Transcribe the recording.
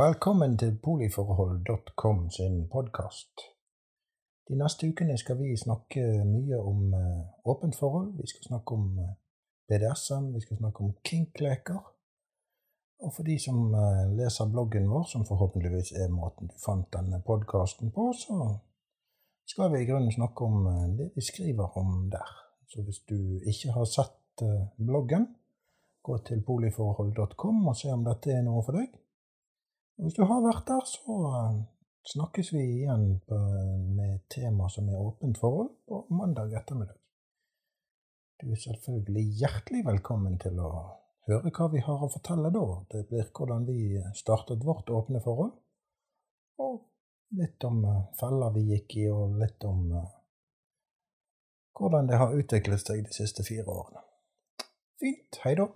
Velkommen til poliforhold.com sin podkast. De neste ukene skal vi snakke mye om uh, åpent forhold. Vi skal snakke om uh, BDSM, vi skal snakke om kinkleker. Og for de som uh, leser bloggen vår, som forhåpentligvis er måten du fant denne podkasten på, så skal vi i grunnen snakke om det vi skriver om der. Så hvis du ikke har sett bloggen, gå til poliforhold.com og se om dette er noe for deg. Og hvis du har vært der, så eh, snakkes vi igjen med et tema som er åpent forhold på mandag ettermiddag. Du er selvfølgelig hjertelig velkommen til å høre hva vi har å fortelle da. Det blir hvordan vi startet vårt åpne forhold, og litt om eh, feller vi gikk i, og litt om eh, hvordan det har utviklet seg de siste fire årene. Fint. Hei da.